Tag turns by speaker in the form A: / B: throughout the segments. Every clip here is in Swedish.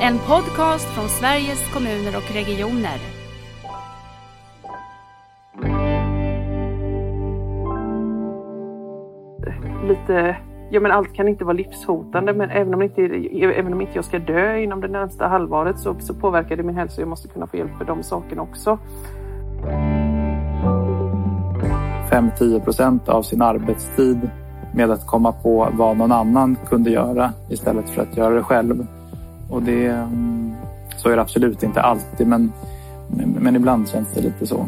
A: En podcast från Sveriges kommuner och regioner.
B: Lite, ja men allt kan inte vara livshotande men även om inte, även om inte jag ska dö inom det närmsta halvåret så, så påverkar det min hälsa. Jag måste kunna få hjälp för de sakerna också.
C: 5-10 procent av sin arbetstid med att komma på vad någon annan kunde göra istället för att göra det själv. Och det, mm, så är det absolut inte alltid, men, men ibland känns det lite så.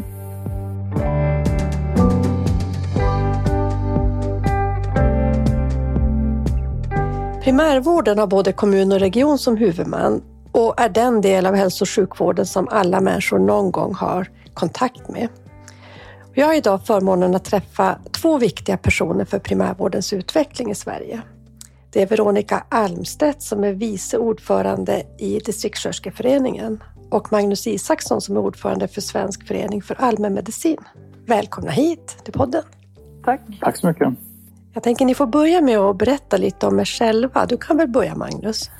D: Primärvården har både kommun och region som huvudman och är den del av hälso och sjukvården som alla människor någon gång har kontakt med. Jag har idag förmånen att träffa två viktiga personer för primärvårdens utveckling i Sverige. Det är Veronica Almstedt som är vice ordförande i Distriktssköterskeföreningen och Magnus Isaksson som är ordförande för Svensk förening för allmänmedicin. Välkomna hit till podden.
B: Tack.
C: Tack så mycket.
D: Jag tänker ni får börja med att berätta lite om er själva. Du kan väl börja Magnus?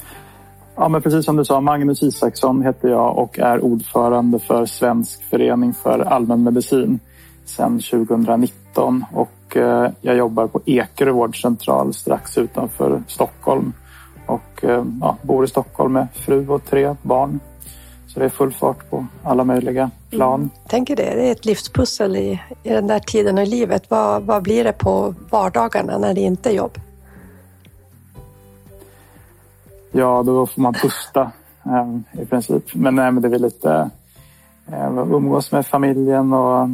C: Ja, men precis som du sa, Magnus Isaksson heter jag och är ordförande för Svensk förening för allmänmedicin sedan 2019 och eh, jag jobbar på Ekerö vårdcentral strax utanför Stockholm och eh, ja, bor i Stockholm med fru och tre barn. Så det är full fart på alla möjliga plan. Mm.
D: Tänker det, det är ett livspussel i, i den där tiden i livet. Vad, vad blir det på vardagarna när det inte är jobb?
C: Ja, då får man pusta eh, i princip. Men, nej, men det är lite Eh, umgås med familjen och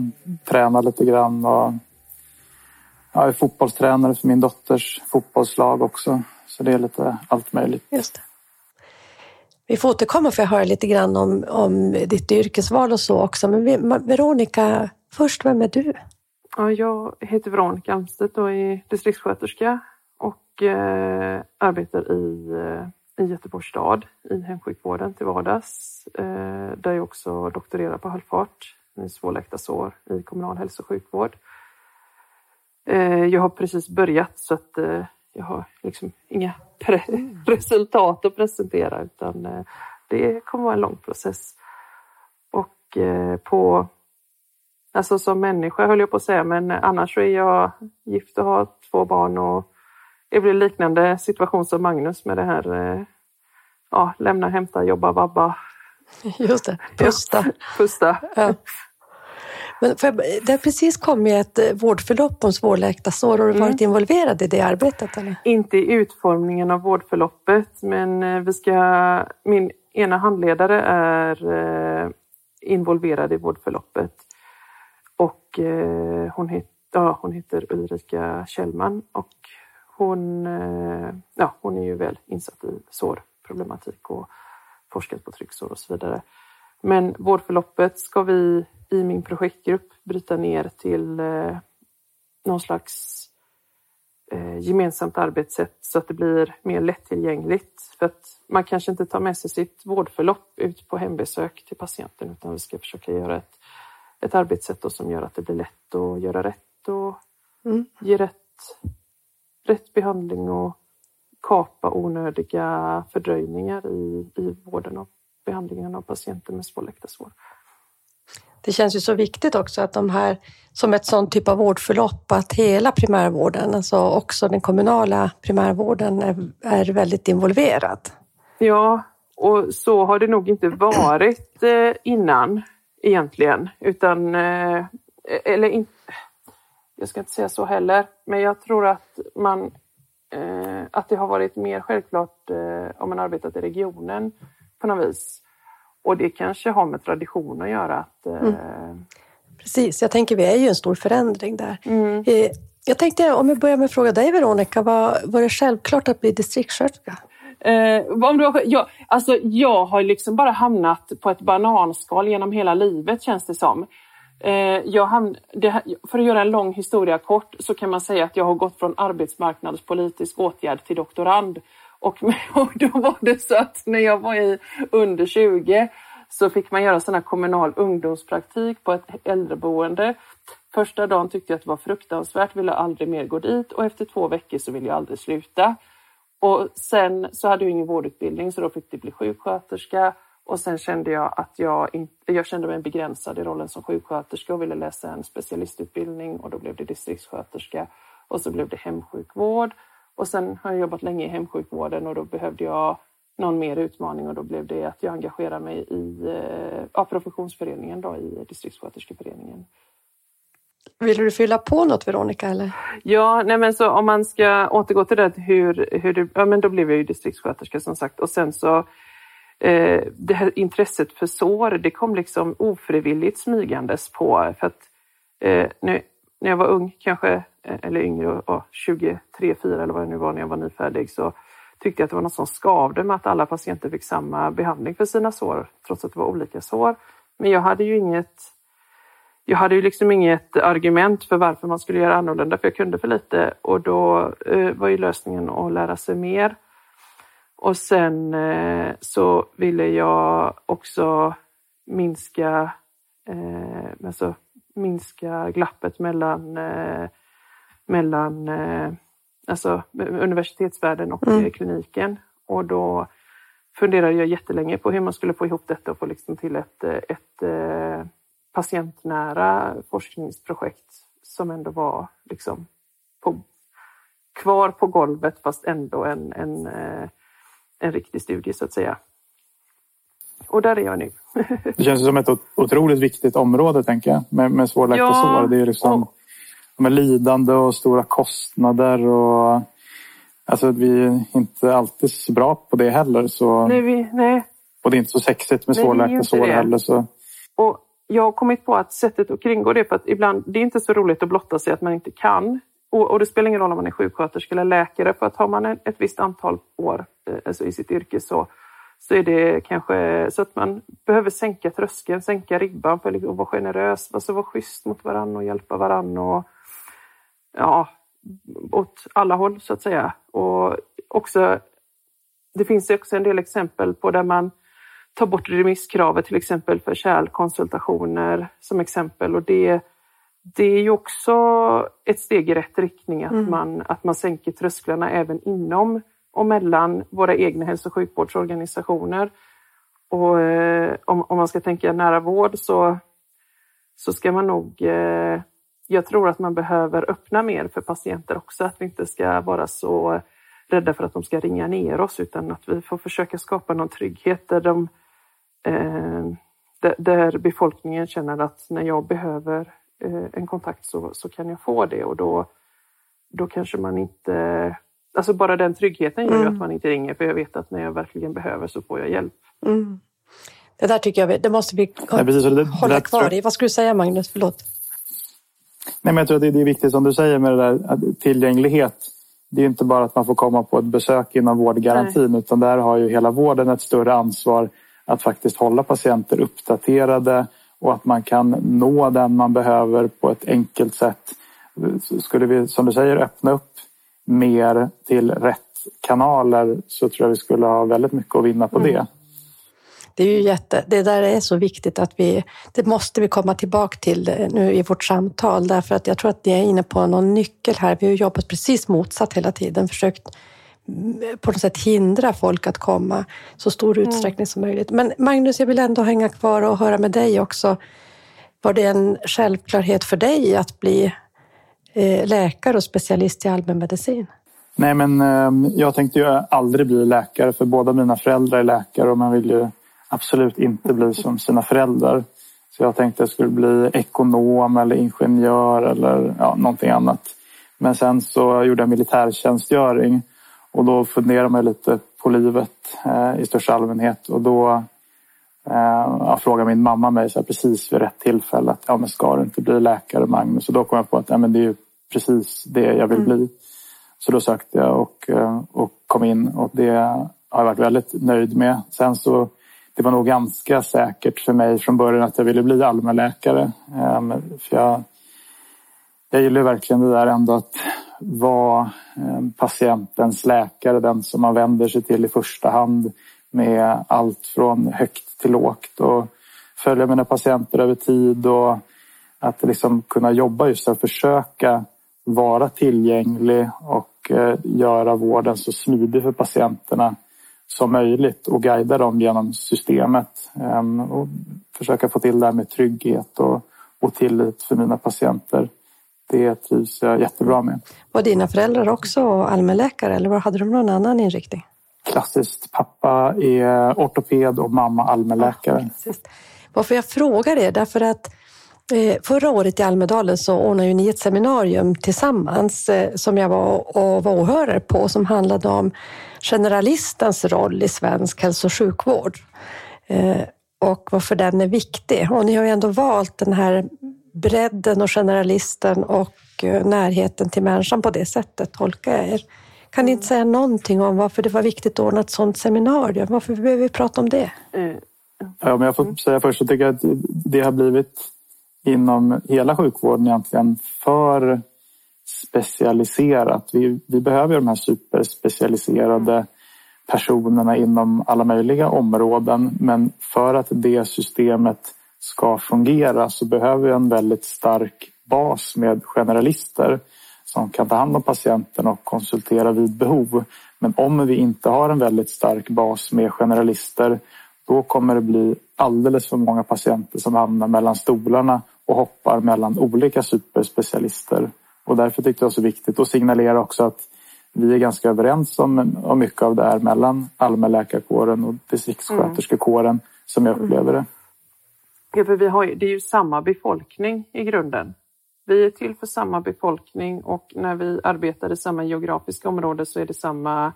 C: träna lite grann. Och jag är fotbollstränare för min dotters fotbollslag också. Så det är lite allt möjligt.
D: Just det. Vi får återkomma för jag höra lite grann om, om ditt yrkesval och så också. Men Veronica, först, vem är du?
B: Ja, jag heter Veronica Almstedt och är distriktssköterska och eh, arbetar i eh, i Göteborgs stad i hemsjukvården till vardags. Eh, där jag också doktorerar på halvfart med svårläkta sår i kommunal hälso och sjukvård. Eh, jag har precis börjat så att eh, jag har liksom inga mm. resultat att presentera utan det kommer vara en lång process. Och på Alltså som människa höll jag på att säga, men annars så är jag gift och har två barn och det blir liknande situation som Magnus med det här ja, lämna, hämta, jobba, vabba.
D: Just det, pusta.
B: Pusta. Ja.
D: Men jag, det precis kommit ett eh, vårdförlopp om svårläkta sår. Har du mm. varit involverad i det arbetet? Eller?
B: Inte i utformningen av vårdförloppet, men eh, vi ska, min ena handledare är eh, involverad i vårdförloppet. Och hon, het, ja, hon heter Ulrika Kjellman och hon, ja, hon är ju väl insatt i sårproblematik och forskat på trycksår och så vidare. Men vårdförloppet ska vi i min projektgrupp bryta ner till eh, någon slags eh, gemensamt arbetssätt så att det blir mer lättillgängligt. För att man kanske inte tar med sig sitt vårdförlopp ut på hembesök till patienten utan vi ska försöka göra ett, ett arbetssätt som gör att det blir lätt att göra rätt och mm. ge rätt rätt behandling och kapa onödiga fördröjningar i, i vården och behandlingen av patienter med svårläkta sår.
D: Det känns ju så viktigt också att de här, som ett sånt typ av vårdförlopp, att hela primärvården, alltså också den kommunala primärvården, är, är väldigt involverad.
B: Ja, och så har det nog inte varit eh, innan egentligen, utan eh, eller inte jag ska inte säga så heller, men jag tror att man eh, att det har varit mer självklart om man arbetat i regionen på något vis. Och det kanske har med tradition att göra. Att, eh... mm.
D: Precis, jag tänker vi är ju en stor förändring där. Mm. Eh, jag tänkte om jag börjar med att fråga dig Veronica, var, var det självklart att bli distriktssköterska?
B: Eh, om du, jag, alltså, jag har liksom bara hamnat på ett bananskal genom hela livet känns det som. Eh, hamn, det, för att göra en lång historia kort så kan man säga att jag har gått från arbetsmarknadspolitisk åtgärd till doktorand. Och, och då var det så att när jag var i under 20 så fick man göra sån kommunal ungdomspraktik på ett äldreboende. Första dagen tyckte jag att det var fruktansvärt, ville aldrig mer gå dit och efter två veckor så ville jag aldrig sluta. Och sen så hade jag ingen vårdutbildning så då fick det bli sjuksköterska. Och sen kände jag att jag, inte, jag kände mig begränsad i rollen som sjuksköterska och ville läsa en specialistutbildning och då blev det distriktssköterska. Och så blev det hemsjukvård. Och sen har jag jobbat länge i hemsjukvården och då behövde jag någon mer utmaning och då blev det att jag engagerade mig i eh, ja, professionsföreningen då, i distriktssköterskeföreningen.
D: Vill du fylla på något Veronica? Eller?
B: Ja, nej men så om man ska återgå till det hur, hur det, ja men då blev jag ju distriktssköterska som sagt och sen så eh, det här intresset för sår, det kom liksom ofrivilligt smygandes på för att eh, när, när jag var ung kanske, Eh, eller yngre, oh, 23, 4 eller vad det nu var när jag var nyfärdig så tyckte jag att det var något som skavde med att alla patienter fick samma behandling för sina sår trots att det var olika sår. Men jag hade ju inget jag hade ju liksom inget argument för varför man skulle göra annorlunda, för jag kunde för lite och då eh, var ju lösningen att lära sig mer. Och sen eh, så ville jag också minska, eh, alltså minska glappet mellan, eh, mellan eh, alltså universitetsvärlden och mm. kliniken. Och då funderade jag jättelänge på hur man skulle få ihop detta och få liksom till ett, ett patientnära forskningsprojekt som ändå var liksom på, kvar på golvet fast ändå en, en, eh, en riktig studie så att säga. Och där är jag nu.
C: det känns som ett otroligt viktigt område tänker jag med, med svårläkta ja, sår. Det är liksom och... är lidande och stora kostnader och alltså vi är inte alltid så bra på det heller. Så...
B: Nej, vi, nej.
C: Och det är inte så sexigt med svårläkta sår heller. Så...
B: Och jag har kommit på att sättet att kringgå det för att ibland, det är inte så roligt att blotta sig att man inte kan. Och, och det spelar ingen roll om man är sjuksköterska eller läkare för att har man ett visst antal år eh, alltså i sitt yrke så, så är det kanske så att man behöver sänka tröskeln, sänka ribban för liksom att vara generös, alltså vara schysst mot varandra och hjälpa varandra och ja, åt alla håll så att säga. Och också, det finns också en del exempel på där man ta bort remisskravet till exempel för kärlkonsultationer som exempel och det, det är ju också ett steg i rätt riktning att, mm. man, att man sänker trösklarna även inom och mellan våra egna hälso och sjukvårdsorganisationer. Och eh, om, om, man ska tänka nära vård så, så ska man nog eh, jag tror att man behöver öppna mer för patienter också, att vi inte ska vara så rädda för att de ska ringa ner oss utan att vi får försöka skapa någon trygghet där de Eh, där befolkningen känner att när jag behöver eh, en kontakt så, så kan jag få det och då, då kanske man inte... Alltså bara den tryggheten gör mm. att man inte ringer för jag vet att när jag verkligen behöver så får jag hjälp. Mm.
D: Det där tycker jag det måste vi hålla det kvar i. Vad skulle du säga Magnus? Förlåt.
C: Nej, men jag tror att det är viktigt som du säger med det där tillgänglighet. Det är inte bara att man får komma på ett besök inom vårdgarantin Nej. utan där har ju hela vården ett större ansvar att faktiskt hålla patienter uppdaterade och att man kan nå den man behöver på ett enkelt sätt. Skulle vi, som du säger, öppna upp mer till rätt kanaler så tror jag vi skulle ha väldigt mycket att vinna på mm. det.
D: Det är ju jätte, det där är så viktigt att vi, det måste vi komma tillbaka till nu i vårt samtal därför att jag tror att ni är inne på någon nyckel här. Vi har jobbat precis motsatt hela tiden, försökt på något sätt hindra folk att komma så stor mm. utsträckning mm. som möjligt. Men Magnus, jag vill ändå hänga kvar och höra med dig också. Var det en självklarhet för dig att bli eh, läkare och specialist i allmänmedicin?
C: Nej, men ehm, jag tänkte ju aldrig bli läkare för båda mina föräldrar är läkare och man vill ju absolut inte bli som sina föräldrar. Så jag tänkte att jag skulle bli ekonom eller ingenjör eller ja, någonting annat. Men sen så gjorde jag militärtjänstgöring och då funderar man lite på livet eh, i största allmänhet och då eh, frågar min mamma mig så här, precis vid rätt tillfälle att ja, men ska du inte bli läkare Magnus? Och då kom jag på att ja, men det är precis det jag vill mm. bli. Så då sökte jag och, eh, och kom in och det har jag varit väldigt nöjd med. Sen så det var nog ganska säkert för mig från början att jag ville bli allmänläkare. Ehm, för jag, jag gillar verkligen det där ändå att vara ehm, patientens läkare, den som man vänder sig till i första hand med allt från högt till lågt och följa mina patienter över tid och att liksom kunna jobba just att försöka vara tillgänglig och eh, göra vården så smidig för patienterna som möjligt och guida dem genom systemet ehm, och försöka få till det här med trygghet och, och tillit för mina patienter. Det trivs jag jättebra med.
D: Var dina föräldrar också allmänläkare eller hade de någon annan inriktning?
C: Klassiskt. Pappa är ortoped och mamma allmänläkare. Ja,
D: Varför jag frågar det, därför att Eh, förra året i Almedalen så ordnade ni ett seminarium tillsammans eh, som jag var och var åhörare på som handlade om generalistens roll i svensk hälso och sjukvård eh, och varför den är viktig. Och ni har ju ändå valt den här bredden och generalisten och närheten till människan på det sättet, tolkar jag er. Kan ni inte säga någonting om varför det var viktigt att ordna ett sådant seminarium? Varför behöver vi prata om det?
C: Ja, men jag får säga först, jag tycker att det har blivit inom hela sjukvården egentligen för specialiserat. Vi, vi behöver de här superspecialiserade personerna inom alla möjliga områden. Men för att det systemet ska fungera så behöver vi en väldigt stark bas med generalister som kan ta hand om patienten och konsultera vid behov. Men om vi inte har en väldigt stark bas med generalister då kommer det bli alldeles för många patienter som hamnar mellan stolarna och hoppar mellan olika superspecialister. Och därför tyckte jag det var så viktigt att signalera också att vi är ganska överens om, om mycket av det här mellan allmänläkarkåren och distriktssköterskekåren mm. som jag upplever det.
B: Ja, för vi har, det är ju samma befolkning i grunden. Vi är till för samma befolkning och när vi arbetar i samma geografiska område så är det samma,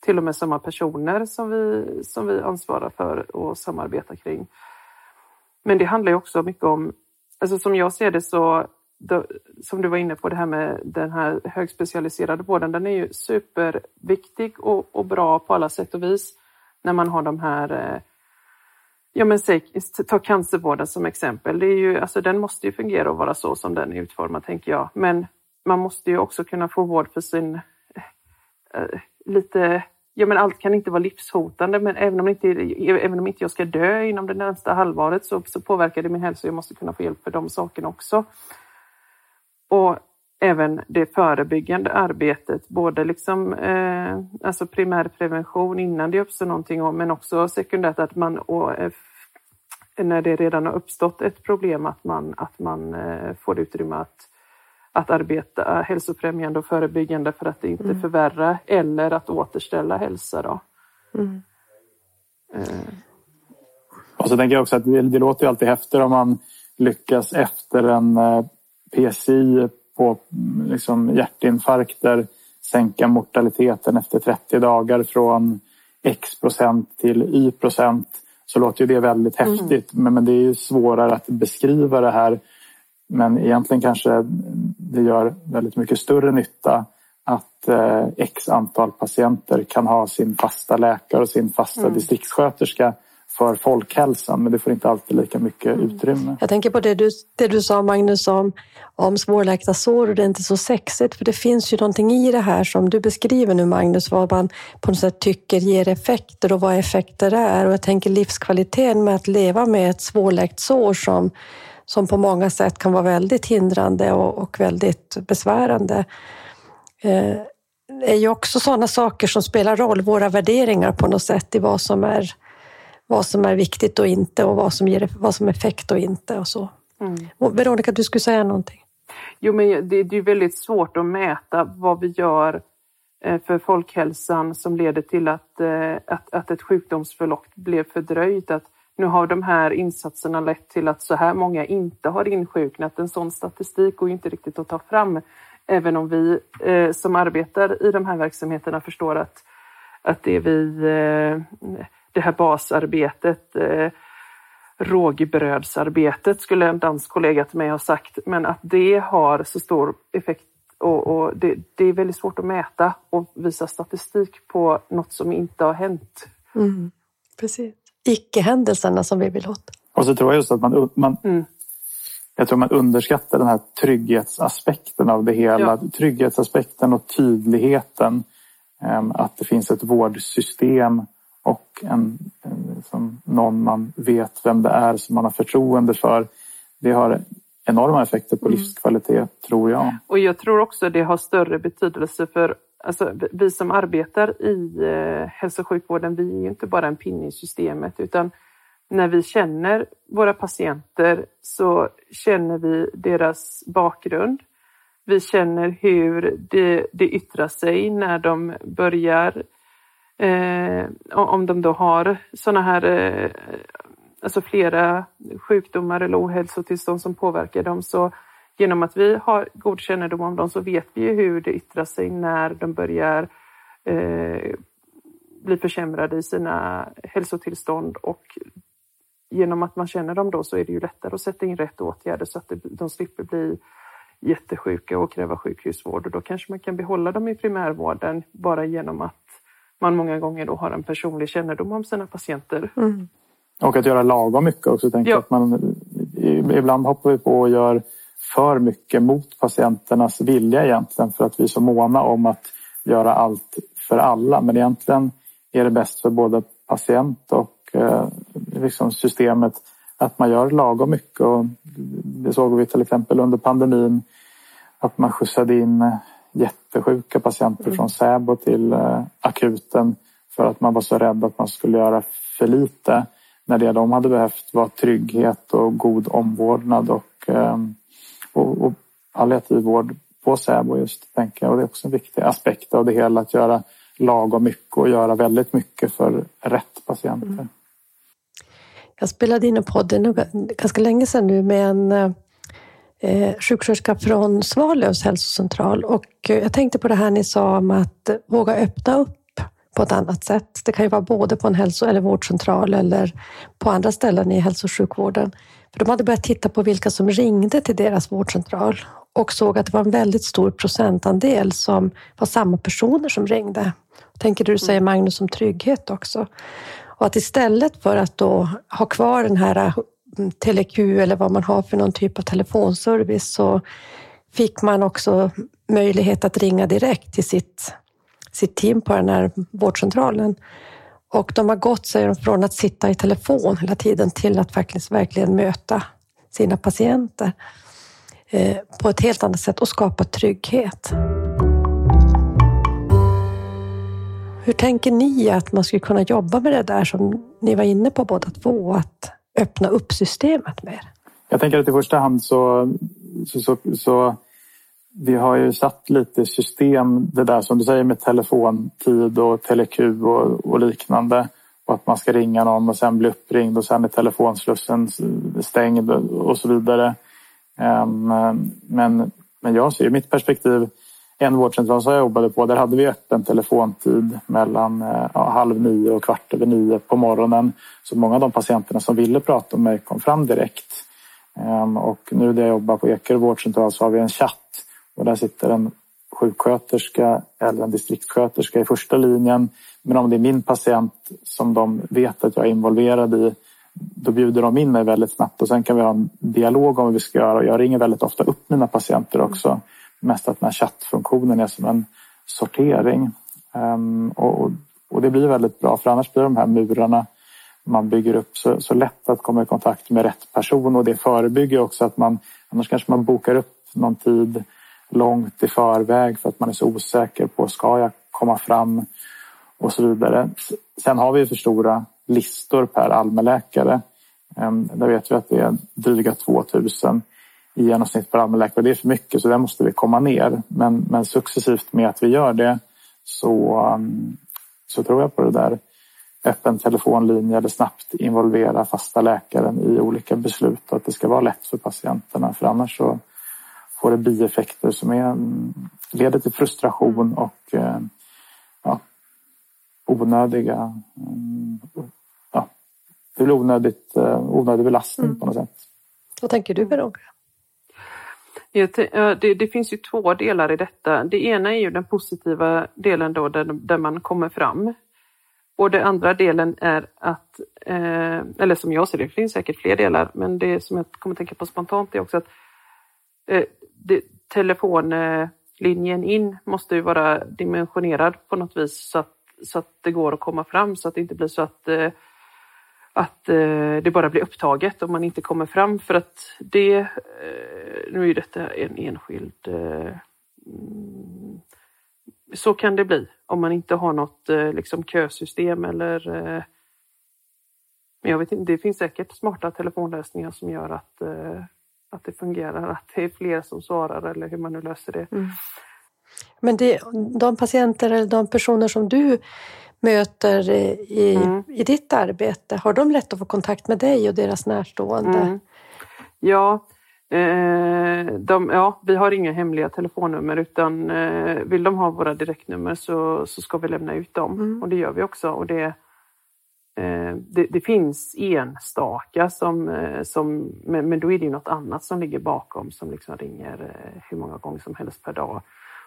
B: till och med samma personer som vi, som vi ansvarar för och samarbetar kring. Men det handlar ju också mycket om, alltså som jag ser det så, då, som du var inne på det här med den här högspecialiserade vården, den är ju superviktig och, och bra på alla sätt och vis när man har de här eh, Ja men säg, ta cancervården som exempel. Det är ju, alltså, den måste ju fungera och vara så som den är utformad tänker jag. Men man måste ju också kunna få vård för sin äh, lite Ja men allt kan inte vara livshotande men även om inte, även om inte jag ska dö inom det närmsta halvåret så, så påverkar det min hälsa. Jag måste kunna få hjälp för de sakerna också. Och även det förebyggande arbetet, både liksom, eh, alltså primärprevention innan det uppstår någonting, men också sekundärt att man och, eh, när det redan har uppstått ett problem att man, att man eh, får utrymme att, att arbeta hälsofrämjande och förebyggande för att inte mm. förvärra eller att återställa hälsa. Då. Mm.
C: Eh. Och så tänker jag också att det, det låter ju alltid häftigt om man lyckas efter en eh, PSI på liksom hjärtinfarkter sänka mortaliteten efter 30 dagar från X procent till Y procent så låter ju det väldigt mm. häftigt. Men, men det är ju svårare att beskriva det här. Men egentligen kanske det gör väldigt mycket större nytta att eh, x antal patienter kan ha sin fasta läkare och sin fasta mm. distriktssköterska för folkhälsan men det får inte alltid lika mycket mm. utrymme.
D: Jag tänker på det du, det du sa Magnus om, om svårläkta sår och det är inte så sexigt för det finns ju någonting i det här som du beskriver nu Magnus, vad man på något sätt tycker ger effekter och vad effekter är och jag tänker livskvaliteten med att leva med ett svårläkt sår som, som på många sätt kan vara väldigt hindrande och, och väldigt besvärande. Eh, är ju också sådana saker som spelar roll, våra värderingar på något sätt i vad som är vad som är viktigt och inte och vad som ger vad som är effekt och inte och så. Mm. Och Veronica, du skulle säga någonting?
B: Jo, men det, det är väldigt svårt att mäta vad vi gör eh, för folkhälsan som leder till att, eh, att, att ett sjukdomsförlopp blev fördröjt. Att nu har de här insatserna lett till att så här många inte har insjuknat. En sån statistik går inte riktigt att ta fram. Även om vi eh, som arbetar i de här verksamheterna förstår att, att det vi eh, det här basarbetet, eh, rågbrödsarbetet skulle en dansk kollega till mig ha sagt, men att det har så stor effekt och, och det, det, är väldigt svårt att mäta och visa statistik på något som inte har hänt.
D: Mm, precis. Icke-händelserna som vi vill åt.
C: Och så tror jag just att man, man mm. Jag tror man underskattar den här trygghetsaspekten av det hela. Ja. Trygghetsaspekten och tydligheten. Ehm, att det finns ett vårdsystem och en, någon man vet vem det är som man har förtroende för. Det har enorma effekter på mm. livskvalitet, tror jag.
B: Och jag tror också det har större betydelse för alltså, vi som arbetar i eh, hälso och sjukvården, vi är ju inte bara en pinne i systemet utan när vi känner våra patienter så känner vi deras bakgrund. Vi känner hur det, det yttrar sig när de börjar, eh, om de då har sådana här, eh, alltså flera sjukdomar eller ohälsotillstånd som påverkar dem. Så genom att vi har god kännedom om dem så vet vi ju hur det yttrar sig när de börjar eh, bli försämrade i sina hälsotillstånd och genom att man känner dem då så är det ju lättare att sätta in rätt åtgärder så att de slipper bli jättesjuka och kräva sjukhusvård och då kanske man kan behålla dem i primärvården bara genom att man många gånger då har en personlig kännedom om sina patienter. Mm.
C: Och att göra lagom mycket också. Tänk ja. att man, ibland hoppar vi på och gör för mycket mot patienternas vilja egentligen för att vi är så måna om att göra allt för alla. Men egentligen är det bäst för både patient och eh, liksom systemet att man gör lagom mycket. Och det såg vi till exempel under pandemin att man skjutsade in jättesjuka patienter mm. från Säbo till eh, akuten för att man var så rädd att man skulle göra för lite när det de hade behövt var trygghet och god omvårdnad och, eh, och, och palliativ vård på Säbo just tänker jag. Och det är också en viktig aspekt av det hela att göra lagom mycket och göra väldigt mycket för rätt patienter. Mm.
D: Jag spelade in en podd ganska länge sedan nu med en eh, eh sjuksköterska från Svalövs hälsocentral och eh, jag tänkte på det här ni sa om att våga öppna upp på ett annat sätt. Det kan ju vara både på en hälso eller vårdcentral eller på andra ställen i hälso och sjukvården. För de hade börjat titta på vilka som ringde till deras vårdcentral och såg att det var en väldigt stor procentandel som var samma personer som ringde. Tänker du säger Magnus om trygghet också. Och att istället för att då ha kvar den här mm, TeleQ eller vad man har för någon typ av telefonservice så fick man också möjlighet att ringa direkt till sitt, sitt team på den här vårdcentralen. Och de har gått, säger de, från att sitta i telefon hela tiden till att faktiskt verkligen möta sina patienter eh, på ett helt annat sätt och skapa trygghet. Hur tänker ni att man skulle kunna jobba med det där som ni var inne på båda två, att öppna upp systemet mer?
C: Jag tänker att i första hand så, så, så, så vi har ju satt lite system, det där som du säger med telefontid och teleq och, och, liknande. Och att man ska ringa någon och sen bli uppringd och sen är telefonslussen stängd och så vidare. Ehm, men, men jag ser mitt perspektiv en vårdcentral som jag jobbade på, där hade vi öppen telefontid mellan eh, ja, halv nio och kvart över nio på morgonen. Så många av de patienterna som ville prata med mig kom fram direkt. Ehm, och nu där jag jobbar på Ekerö vårdcentral så har vi en chatt och där sitter en sjuksköterska eller en distriktssköterska i första linjen. Men om det är min patient som de vet att jag är involverad i då bjuder de in mig väldigt snabbt och sen kan vi ha en dialog om vad vi ska göra. Jag ringer väldigt ofta upp mina patienter också mest att den här chattfunktionen är som en sortering. Ehm, och, och, det blir väldigt bra för annars blir de här murarna man bygger upp så, så lätt att komma i kontakt med rätt person och det förebygger också att man annars kanske man bokar upp någon tid långt i förväg för att man är så osäker på ska jag komma fram och så vidare. Sen har vi för stora listor per allmänläkare. Ehm, där vet vi att det är dryga 2000 i genomsnitt per allmänläkare. Det är för mycket så där måste vi komma ner. Men, men successivt med att vi gör det så, ehm, så tror jag på det där öppen telefonlinje eller snabbt involvera fasta läkaren i olika beslut och att det ska vara lätt för patienterna för annars så får det bieffekter som är, mm, leder till frustration och eh, ja, onödiga mm, ja, det blir onödigt, eh, onödig belastning mm. på något sätt.
D: Vad tänker du Veronica?
B: Det, det, finns ju två delar i detta. Det ena är ju den positiva delen då där, där man kommer fram. Och den andra delen är att, eh, eller som jag ser det, det finns säkert fler delar, men det som jag kommer tänka på spontant är också att eh, telefonlinjen in måste ju vara dimensionerad på något vis så att, så att det går att komma fram så att det inte blir så att eh, att eh, det bara blir upptaget om man inte kommer fram. För att det, eh, nu är ju detta en enskild så kan det bli om man inte har något liksom kösystem eller men jag vet inte, det finns säkert smarta telefonlösningar som gör att, eh, att det fungerar, att det är fler som svarar eller hur man nu löser det. Mm.
D: Men det, de patienter eller de personer som du möter i, mm. i ditt arbete, har de lätt att få kontakt med dig och deras närstående? Mm.
B: Ja, eh, de, ja, vi har inga hemliga telefonnummer utan eh, vill de ha våra direktnummer så, så ska vi lämna ut dem mm. och det gör vi också. Och det, det, det, finns enstaka som, eh, som men, men då är det något annat som ligger bakom som liksom ringer eh, hur många gånger som helst per dag.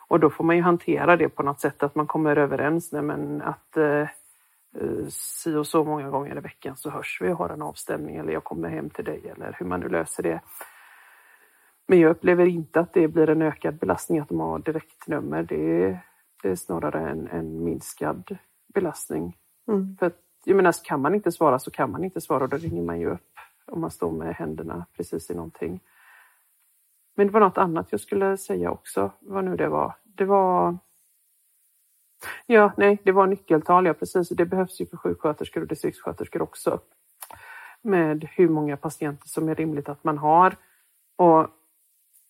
B: Och då får man ju hantera det på något sätt att man kommer överens. Nej, men att eh, eh, si och så många gånger i veckan så hörs vi och har en avstämning eller jag kommer hem till dig eller hur man nu löser det. Men jag upplever inte att det blir en ökad belastning att de har direktnummer. Det är, det är snarare en, en minskad belastning. Mm. För att, jag menar, kan man inte svara så kan man inte svara och då ringer man ju upp om man står med händerna precis i någonting. Men det var något annat jag skulle säga också, vad nu det var. Det var... Ja, nej, det var nyckeltal, ja precis. Det behövs ju för sjuksköterskor och distriktssköterskor också. Med hur många patienter som är rimligt att man har. Och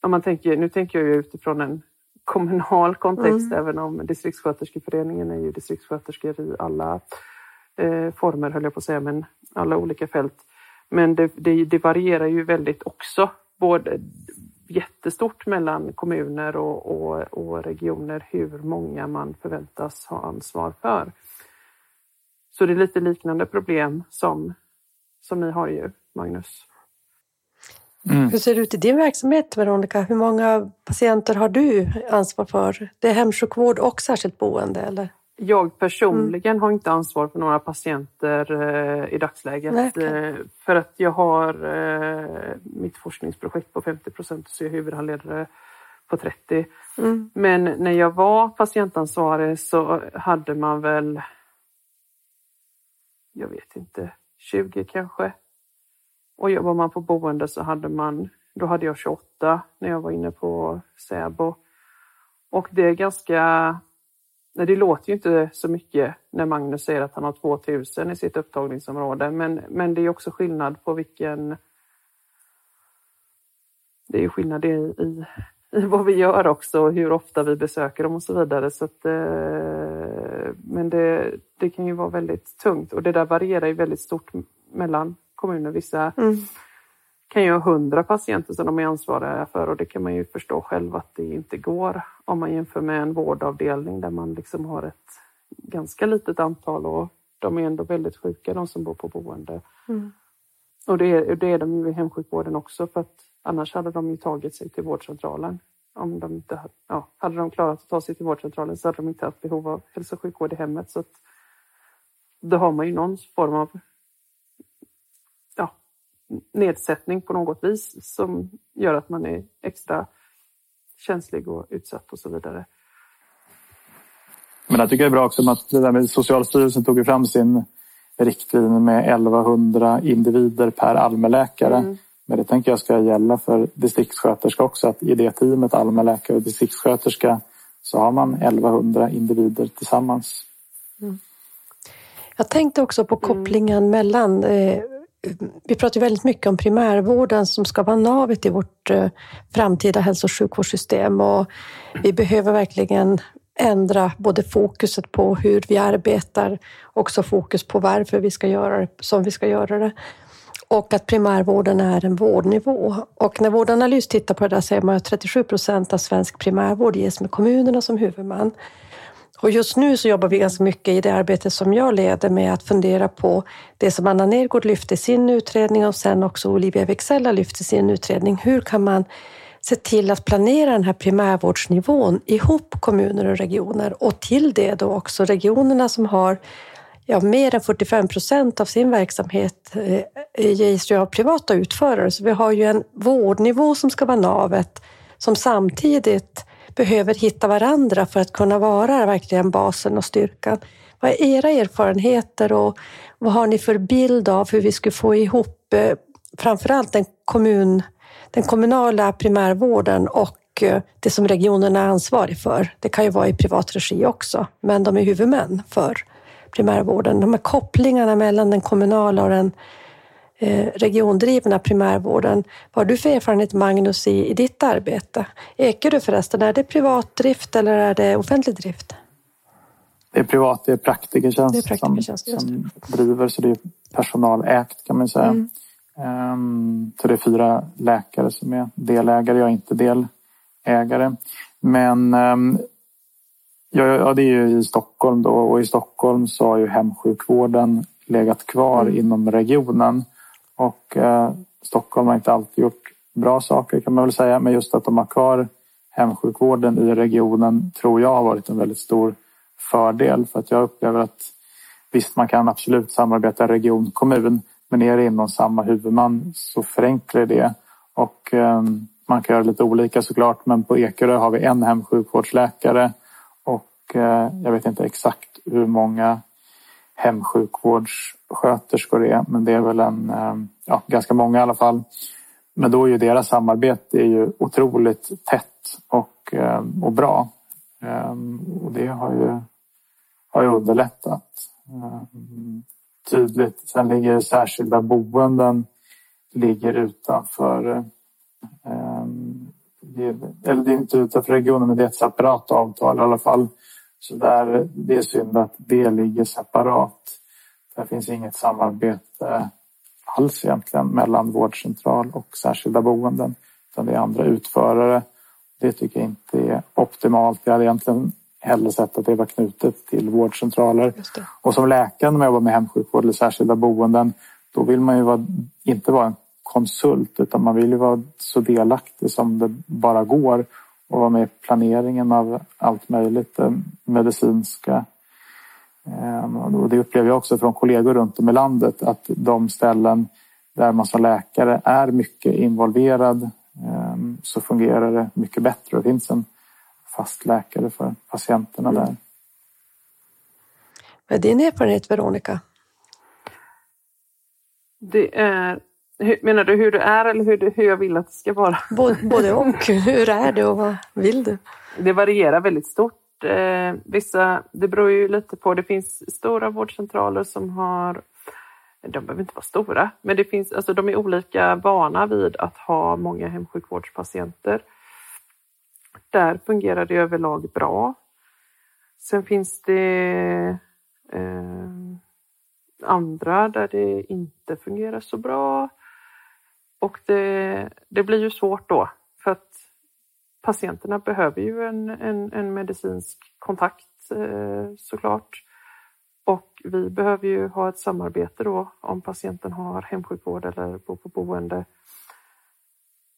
B: om man tänker, nu tänker jag ju utifrån en kommunal kontext, mm. även om distriktssköterskeföreningen är ju distriktssköterskor i alla eh, former, höll jag på att säga, men alla olika fält. Men det, det, det varierar ju väldigt också, både jättestort mellan kommuner och, och, och, regioner hur många man förväntas ha ansvar för. Så det är lite liknande problem som, som ni har ju, Magnus.
D: Mm. Hur ser det ut i din verksamhet, Veronica? Hur många patienter har du ansvar för? Det är hemsjukvård och särskilt boende, eller?
B: Jag personligen mm. har inte ansvar för några patienter eh, i dagsläget. Eh, för att jag har eh, mitt forskningsprojekt på 50 procent så jag är huvudhandledare på 30. Mm. Men när jag var patientansvarig så hade man väl, jag vet inte, 20 kanske. Och jobbar man på boende så hade man, då hade jag 28 när jag var inne på Säbo. Och det är ganska Nej, det låter ju inte så mycket när Magnus säger att han har 2000 i sitt upptagningsområde, men, men det är också skillnad på vilken... Det är ju skillnad i, i, i vad vi gör också, hur ofta vi besöker dem och så vidare. Så att, eh, men det, det kan ju vara väldigt tungt och det där varierar ju väldigt stort mellan kommuner. Vissa mm kan ju ha hundra patienter som de är ansvariga för och det kan man ju förstå själv att det inte går om man jämför med en vårdavdelning där man liksom har ett ganska litet antal och de är ändå väldigt sjuka de som bor på boende. Mm. Och det är, det är de ju i hemsjukvården också för att annars hade de ju tagit sig till vårdcentralen. Om de inte, ja, hade de klarat att ta sig till vårdcentralen så hade de inte haft behov av hälso och sjukvård i hemmet. Så att, då har man ju någon form av nedsättning på något vis som gör att man är extra känslig och utsatt och så vidare.
C: Men jag tycker det är bra också att det där med Socialstyrelsen tog fram sin riktlinje med 1100 individer per allmänläkare. Mm. Men det tänker jag ska gälla för distriktssköterska också, att i det teamet allmänläkare och distriktssköterska så har man 1100 individer tillsammans. Mm.
D: Jag tänkte också på kopplingen mm. mellan eh, vi pratar väldigt mycket om primärvården som ska vara navet i vårt eh, framtida hälso och sjukvårdssystem och vi behöver verkligen ändra både fokuset på hur vi arbetar, också fokus på varför vi ska göra det som vi ska göra det och att primärvården är en vårdnivå. Och när Vårdanalys tittar på det där säger man att 37 procent av svensk primärvård ges med kommunerna som huvudman. Och just nu så jobbar vi ganska mycket i det arbete som jag leder med att fundera på det som Anna Nergård lyfte i sin utredning och sen också Olivia Wexella lyfte i sin utredning. Hur kan man se till att planera den här primärvårdsnivån ihop kommuner och regioner och till det då också regionerna som har ja, mer än 45 procent av sin verksamhet eh, ges ju av privata utförare. Så vi har ju en vårdnivå som ska vara navet som samtidigt behöver hitta varandra för att kunna vara verkligen basen och styrkan. Vad är era erfarenheter och vad har ni för bild av hur vi skulle få ihop eh, framförallt den, kommun, den kommunala primärvården och eh, det som regionen är ansvarig för? Det kan ju vara i privat regi också, men de är huvudmän för primärvården. De här kopplingarna mellan den kommunala och den regiondrivna primärvården. Vad har du för erfarenhet, Magnus, i, i ditt arbete? Ekerö förresten, är det privat drift eller är det offentlig drift?
C: Det är privat, det är Praktikertjänst,
D: det är praktikertjänst
C: som, som driver, så det är personalägt kan man säga. Mm. Um, så det är fyra läkare som är delägare, jag är inte delägare. Men um, ja, ja, det är ju i Stockholm då och i Stockholm så har ju hemsjukvården legat kvar mm. inom regionen. Och eh, Stockholm har inte alltid gjort bra saker kan man väl säga, men just att de har kvar hemsjukvården i regionen tror jag har varit en väldigt stor fördel. För att jag upplever att visst, man kan absolut samarbeta region-kommun, men är det inom samma huvudman så förenklar det. Och eh, man kan göra lite olika såklart, men på Ekerö har vi en hemsjukvårdsläkare. Och eh, jag vet inte exakt hur många hemsjukvårds sköterskor är, men det är väl en, eh, ja, ganska många i alla fall. Men då är ju deras samarbete är ju otroligt tätt och, eh, och bra. Ehm, och det har ju, har ju underlättat ehm, tydligt. Sen ligger särskilda boenden ligger utanför ehm, eller det är inte utanför regionen, men det är ett separat avtal i alla fall. Så där, det är synd att det ligger separat. Det finns inget samarbete alls egentligen mellan vårdcentral och särskilda boenden. Utan det är andra utförare det tycker jag inte är optimalt. Jag hade egentligen hellre sett att det var knutet till vårdcentraler. Och som läkare när man jobbar med hemsjukvård eller särskilda boenden, då vill man ju vara, inte vara en konsult utan man vill ju vara så delaktig som det bara går och vara med i planeringen av allt möjligt, det medicinska. Ehm, och det upplever jag också från kollegor runt om i landet att de ställen där man som läkare är mycket involverad Ehm, så fungerar det mycket bättre. Det finns en fast läkare för patienterna där.
D: Vad är din erfarenhet, Veronica?
B: Det är, menar du hur det är eller hur, det, hur jag vill att det ska vara?
D: Både och. Hur är det och vad vill du?
B: Det varierar väldigt stort. Eh, vissa, det beror ju lite på. Det finns stora vårdcentraler som har de behöver inte vara stora, men det finns, alltså de är olika vana vid att ha många hemsjukvårdspatienter. Där fungerar det överlag bra. Sen finns det eh, andra där det inte fungerar så bra. Och det, det blir ju svårt då, för att patienterna behöver ju en, en, en medicinsk kontakt eh, såklart. Och vi behöver ju ha ett samarbete då om patienten har hemsjukvård eller bor på boende.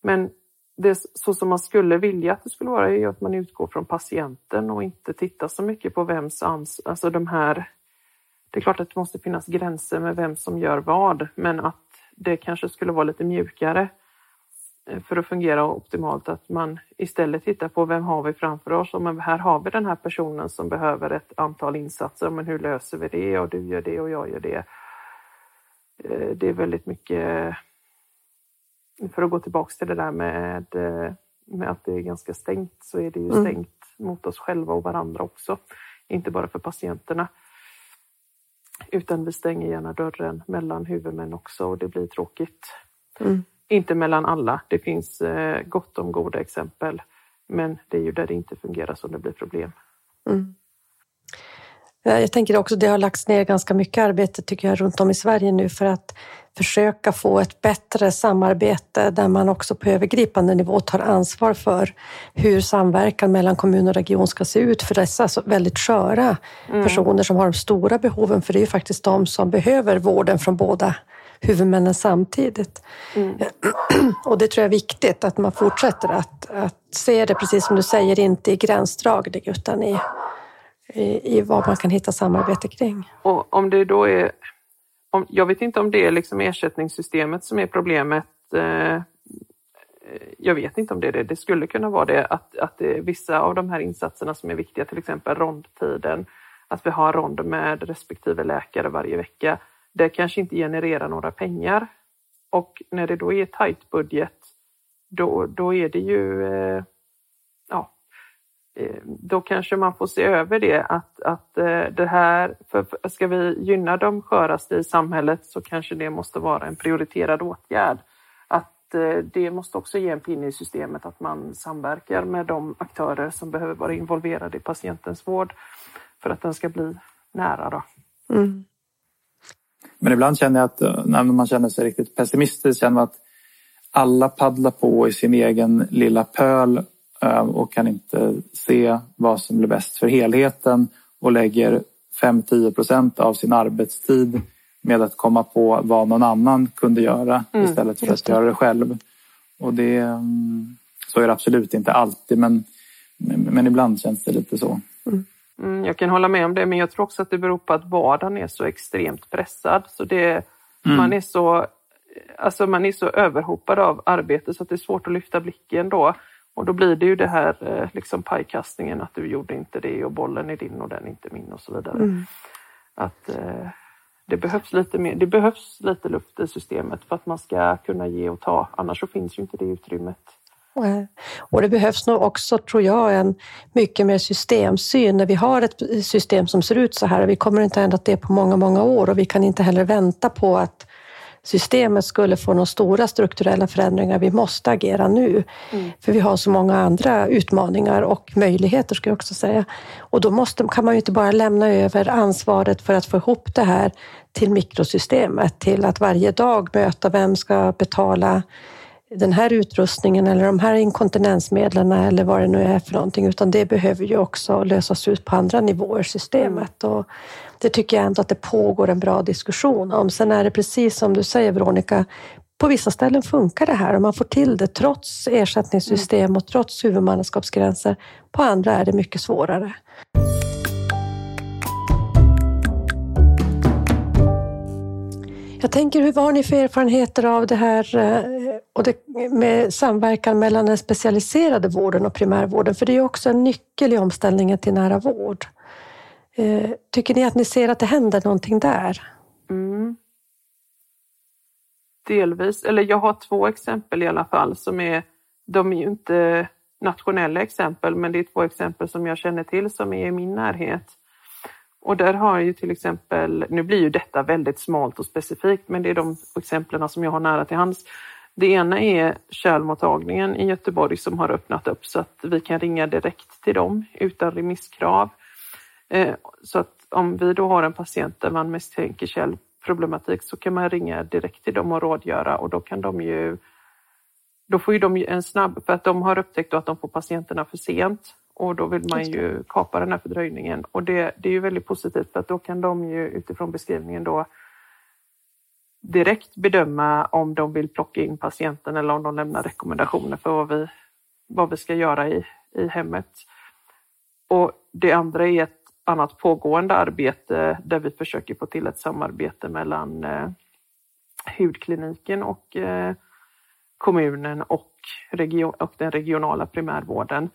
B: Men det så som man skulle vilja att det skulle vara är att man utgår från patienten och inte tittar så mycket på vems ans... Alltså de här... Det är klart att det måste finnas gränser med vem som gör vad, men att det kanske skulle vara lite mjukare Eh, för att fungera optimalt att man istället tittar på vem har vi framför oss? Och men här har vi den här personen som behöver ett antal insatser, men hur löser vi det? Och du gör det och jag gör det. Eh, det är väldigt mycket, för att gå tillbaks till det där med, eh, med att det är ganska stängt, så är det ju mm. stängt mot oss själva och varandra också. Inte bara för patienterna. Utan vi stänger gärna dörren mellan huvudmän också och det blir tråkigt. Mm. Inte mellan alla. Det finns eh, gott om goda exempel. Men det är ju där det inte fungerar som det blir problem. Mm.
D: Jag tänker också det har lagts ner ganska mycket arbete tycker jag runt om i Sverige nu för att försöka få ett bättre samarbete där man också på övergripande nivå tar ansvar för hur samverkan mellan kommun och region ska se ut för dessa väldigt sköra mm. personer som har de stora behoven. För det är ju faktiskt de som behöver vården från båda huvudmännen samtidigt. Mm. Och det tror jag är viktigt att man fortsätter att, att se det, precis som du säger, inte i gränsdragning utan i, i, i vad man kan hitta samarbete kring.
B: Och om det då är, om, jag vet inte om det är liksom ersättningssystemet som är problemet. Eh, jag vet inte om det är det. Det skulle kunna vara det att, att det vissa av de här insatserna som är viktiga, till exempel rondtiden, att vi har rond med respektive läkare varje vecka. Det kanske inte genererar några pengar. Och när det då är tajt budget, då, då är det ju eh, ja, eh, då kanske man får se över det att, att eh, det här, för ska vi gynna de sköraste i samhället så kanske det måste vara en prioriterad åtgärd. Att eh, det måste också ge en pinne i systemet att man samverkar med de aktörer som behöver vara involverade i patientens vård för att den ska bli nära. Då. Mm.
C: Men ibland känner jag att när man känner sig riktigt pessimistisk känner man att alla paddlar på i sin egen lilla pöl Eh, och kan inte se vad som blir bäst för helheten och lägger 5-10 procent av sin arbetstid med att komma på vad någon annan kunde göra mm, istället för att göra det själv. Och det, mm, så är det absolut inte alltid men, men ibland känns det lite så.
B: Mm. Mm. jag kan hålla med om det men jag tror också att det beror på att vardagen är så extremt pressad. Så det, mm. man, är så, alltså man är så överhopad av arbete så att det är svårt att lyfta blicken då. Och då blir det ju det här eh, liksom pajkastningen att du gjorde inte det och bollen är din och den är inte min och så vidare. Mm. Att eh, det behövs, lite mer, det behövs lite luft i systemet för att man ska kunna ge och ta. Annars så finns ju inte det utrymmet.
D: Och det behövs nog också, tror jag, en mycket mer systemsyn när vi har ett system som ser ut så här. Vi kommer inte att ändra det på många, många år och vi kan inte heller vänta på att systemet skulle få några stora strukturella förändringar. Vi måste agera nu, mm. för vi har så många andra utmaningar och möjligheter, ska jag också säga. Och då måste, kan man ju inte bara lämna över ansvaret för att få ihop det här till mikrosystemet, till att varje dag möta vem ska betala den här utrustningen eller de här inkontinensmedlen eller vad det nu är för någonting, utan det behöver ju också lösas ut på andra nivåer i systemet. Och det tycker jag ändå att det pågår en bra diskussion om. Sen är det precis som du säger Veronica, på vissa ställen funkar det här och man får till det trots ersättningssystem och trots huvudmannaskapsgränser. På andra är det mycket svårare. Jag tänker, hur har ni för erfarenheter av det här eh, och det, med samverkan mellan den specialiserade vården och primärvården? För det är ju också en nyckel i omställningen till nära vård. Eh, tycker ni att ni ser att det händer någonting där? Mm.
B: Delvis, eller jag har två exempel i alla fall som är, de är ju inte nationella exempel, men det är två exempel som jag känner till som är i min närhet. Och där har ju till exempel, nu blir ju detta väldigt smalt och specifikt, men det är de exemplen som jag har nära till hands. Det ena är kärlmottagningen i Göteborg som har öppnat upp så att vi kan ringa direkt till dem utan remisskrav. Eh, så att om vi då har en patient där man misstänker kärlproblematik så kan man ringa direkt till dem och rådgöra och då kan de ju då får ju de en snabb, för att de har upptäckt att de får patienterna för sent och då vill man ju kapa den här fördröjningen och det, det är ju väldigt positivt för att då kan de ju utifrån beskrivningen då direkt bedöma om de vill plocka in patienten eller om de lämnar rekommendationer för vad vi, vad vi ska göra i, i hemmet. Och det andra är ett annat pågående arbete där vi försöker få till ett samarbete mellan eh, hudkliniken och eh, kommunen och, region, och den regionala primärvården.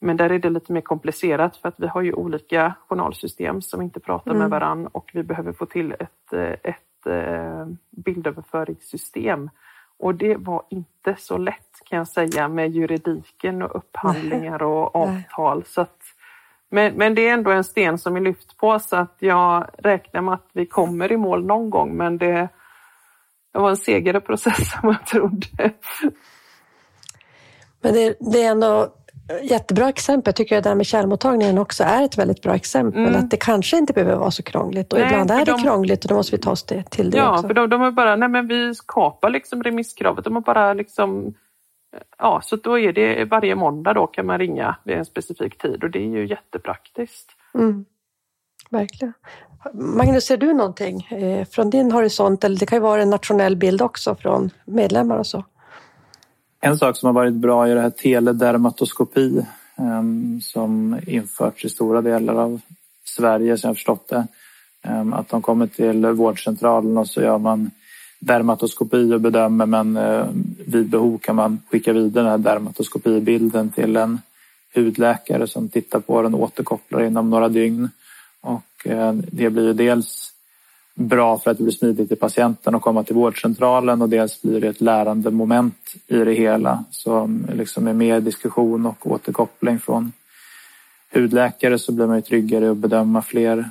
B: Men där är det lite mer komplicerat för att vi har ju olika journalsystem som inte pratar mm. med varann och vi behöver få till ett, eh, ett eh, bildöverföringssystem. Och det var inte så lätt kan jag säga med juridiken och upphandlingar och avtal. Så att men, men det är ändå en sten som är lyft på så att jag räknar med att vi kommer i mål någon gång men det, det var en segare process än jag trodde.
D: Men det, det, är ändå jättebra exempel. Jag tycker att det där med källmottagningen också är ett väldigt bra exempel. Mm. Att det kanske inte behöver vara så krångligt och nej, ibland är det de... krångligt och då måste vi ta oss till det
B: ja,
D: också.
B: Ja, för de, de är bara, nej men vi skapar liksom remisskravet. De har bara liksom Ja, så då är det varje måndag då kan man ringa vid en specifik tid och det är ju jättepraktiskt. Mm.
D: Verkligen. Magnus, ser du någonting eh, från din horisont? Eller det kan ju vara en nationell bild också från medlemmar och så.
C: En sak som har varit bra är det här teledermatoskopi ehm, som införts i stora delar av Sverige, som jag förstått det. Ehm, att de kommer till vårdcentralen och så gör man dermatoskopi och bedömer men eh, vid behov kan man skicka vidare den här dermatoskopibilden till en hudläkare som tittar på den och återkopplar inom några dygn. Och eh, det blir ju dels bra för att det blir smidigt till patienten att komma till vårdcentralen och dels blir det ett lärande moment i det hela som liksom är mer diskussion och återkoppling från hudläkare så blir man ju tryggare att bedöma fler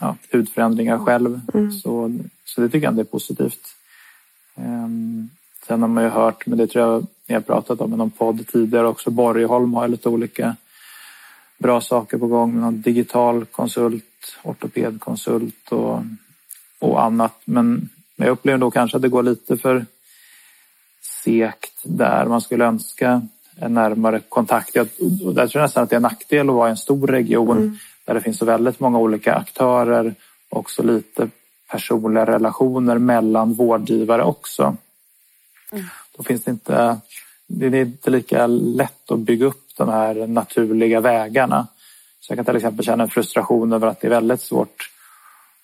C: ja, hudförändringar själv. Mm. Så, så det tycker jag är positivt. Um, sen har man ju hört, men det tror jag ni har pratat om i någon podd tidigare också, Borgholm har lite olika bra saker på gång. Någon digital konsult, ortopedkonsult och, och annat. Men jag upplever då kanske att det går lite för sekt där. Man skulle önska en närmare kontakt. Jag, där tror jag nästan att det är en nackdel att vara i en stor region mm. där det finns så väldigt många olika aktörer och så lite personliga relationer mellan vårdgivare också. Mm. Då finns det inte, det är inte lika lätt att bygga upp de här naturliga vägarna. Så jag kan till exempel känna en frustration över att det är väldigt svårt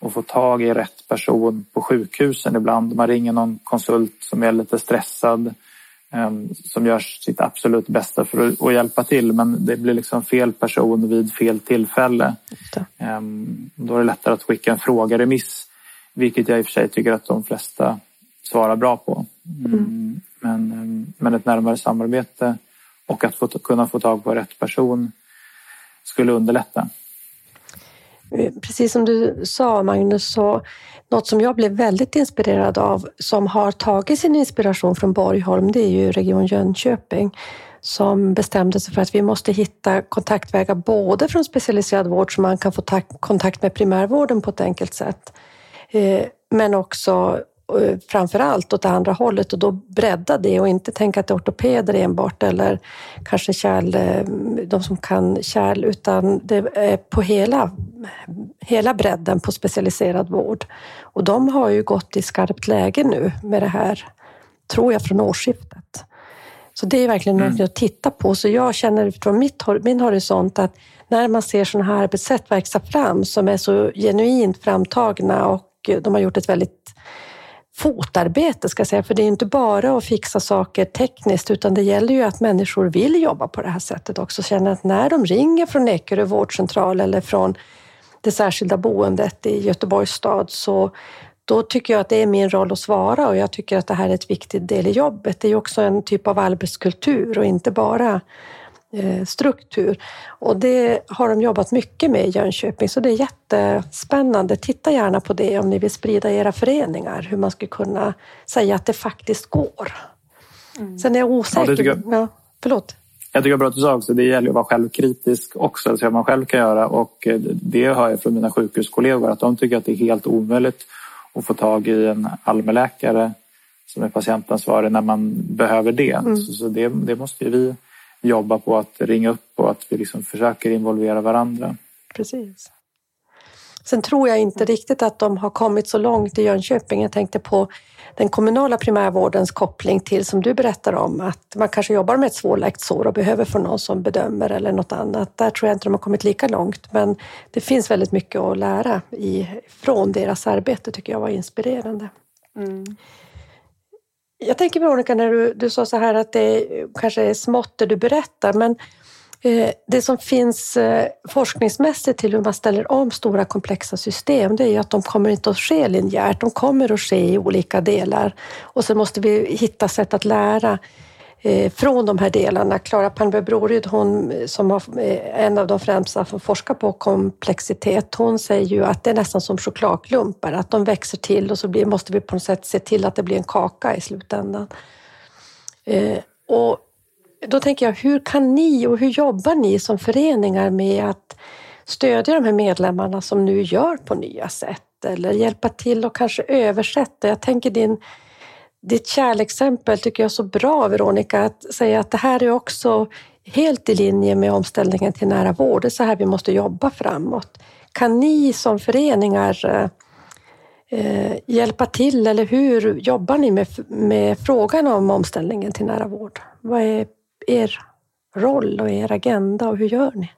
C: att få tag i rätt person på sjukhusen ibland. Man ringer någon konsult som är lite stressad Ehm, som gör sitt absolut bästa för att, hjälpa till men det blir liksom fel person vid fel tillfälle. Ehm, då är det lättare att skicka en frågeremiss vilket jag i och för sig tycker att de flesta svarar bra på. Mm. mm. Men, ehm, men ett närmare samarbete och att få, kunna få tag på rätt person skulle underlätta.
D: Eh, precis som du sa Magnus, så något som jag blev väldigt inspirerad av som har tagit sin inspiration från Borgholm, det är ju Region Jönköping som bestämde sig för att vi måste hitta kontaktvägar både från specialiserad vård så man kan få kontakt med primärvården på ett enkelt sätt, eh, men också Eh, framför allt åt andra hållet och då bredda det och inte tänka att det är ortopeder enbart eller kanske kärl, eh, de som kan kärl, utan det är på hela, hela bredden på specialiserad vård. Och de har ju gått i skarpt läge nu med det här, tror jag, från årsskiftet. Så det är verkligen mm. något att titta på. Så jag känner från mitt, min horisont att när man ser sådana här arbetssätt växa fram som är så genuint framtagna och de har gjort ett väldigt fotarbete, ska jag säga, för det är inte bara att fixa saker tekniskt, utan det gäller ju att människor vill jobba på det här sättet också. Känner att när de ringer från Ekerö vårdcentral eller från det särskilda boendet i Göteborgs stad, så då tycker jag att det är min roll att svara och jag tycker att det här är ett viktigt del i jobbet. Det är ju också en typ av arbetskultur och inte bara struktur. Och det har de jobbat mycket med i Jönköping, så det är jättespännande. Titta gärna på det om ni vill sprida era föreningar, hur man skulle kunna säga att det faktiskt går. Mm. Sen är jag osäker. Ja, jag. Ja, förlåt.
C: Jag tycker bra att du sa också, det gäller att vara självkritisk också, så man själv kan göra och eh, det hör jag från mina sjukhuskollegor att de tycker att det är helt omöjligt att få tag i en allmänläkare som är patientansvarig när man behöver det. Mm. Så, så det, det måste ju vi jobba på att ringa upp och att vi liksom försöker involvera varandra.
D: Precis. Sen tror jag inte riktigt att de har kommit så långt i Jönköping. Jag tänkte på den kommunala primärvårdens koppling till, som du berättar om, att man kanske jobbar med ett svårläkt sår och behöver få någon som bedömer eller något annat. Där tror jag inte de har kommit lika långt, men det finns väldigt mycket att lära i, från deras arbete, tycker jag var inspirerande. Mm. Jag tänker Veronica, när du, du sa så här att det kanske är smått det du berättar, men eh, det som finns eh, forskningsmässigt till hur man ställer om stora komplexa system, det är ju att de kommer inte att ske linjärt, de kommer att ske i olika delar. Och så måste vi hitta sätt att lära Eh, från de här delarna. Klara Palmberg-Broryd, hon eh, som är eh, en av de främsta som forskar på komplexitet, hon säger ju att det är nästan som chokladklumpar, att de växer till och så blir, måste vi på något sätt se till att det blir en kaka i slutändan. Och då tänker jag, hur kan ni och hur jobbar ni som föreningar med att stödja de här medlemmarna som nu gör på nya sätt eller hjälpa till och kanske översätta? Jag tänker din ditt kärleksexempel tycker jag är så bra, Veronica, att säga att det här är också helt i linje med omställningen till nära vård. Det är så här vi måste jobba framåt. Kan ni som föreningar eh, hjälpa till eller hur jobbar ni med, med frågan om omställningen till nära vård? Vad är er roll och er agenda och hur gör ni?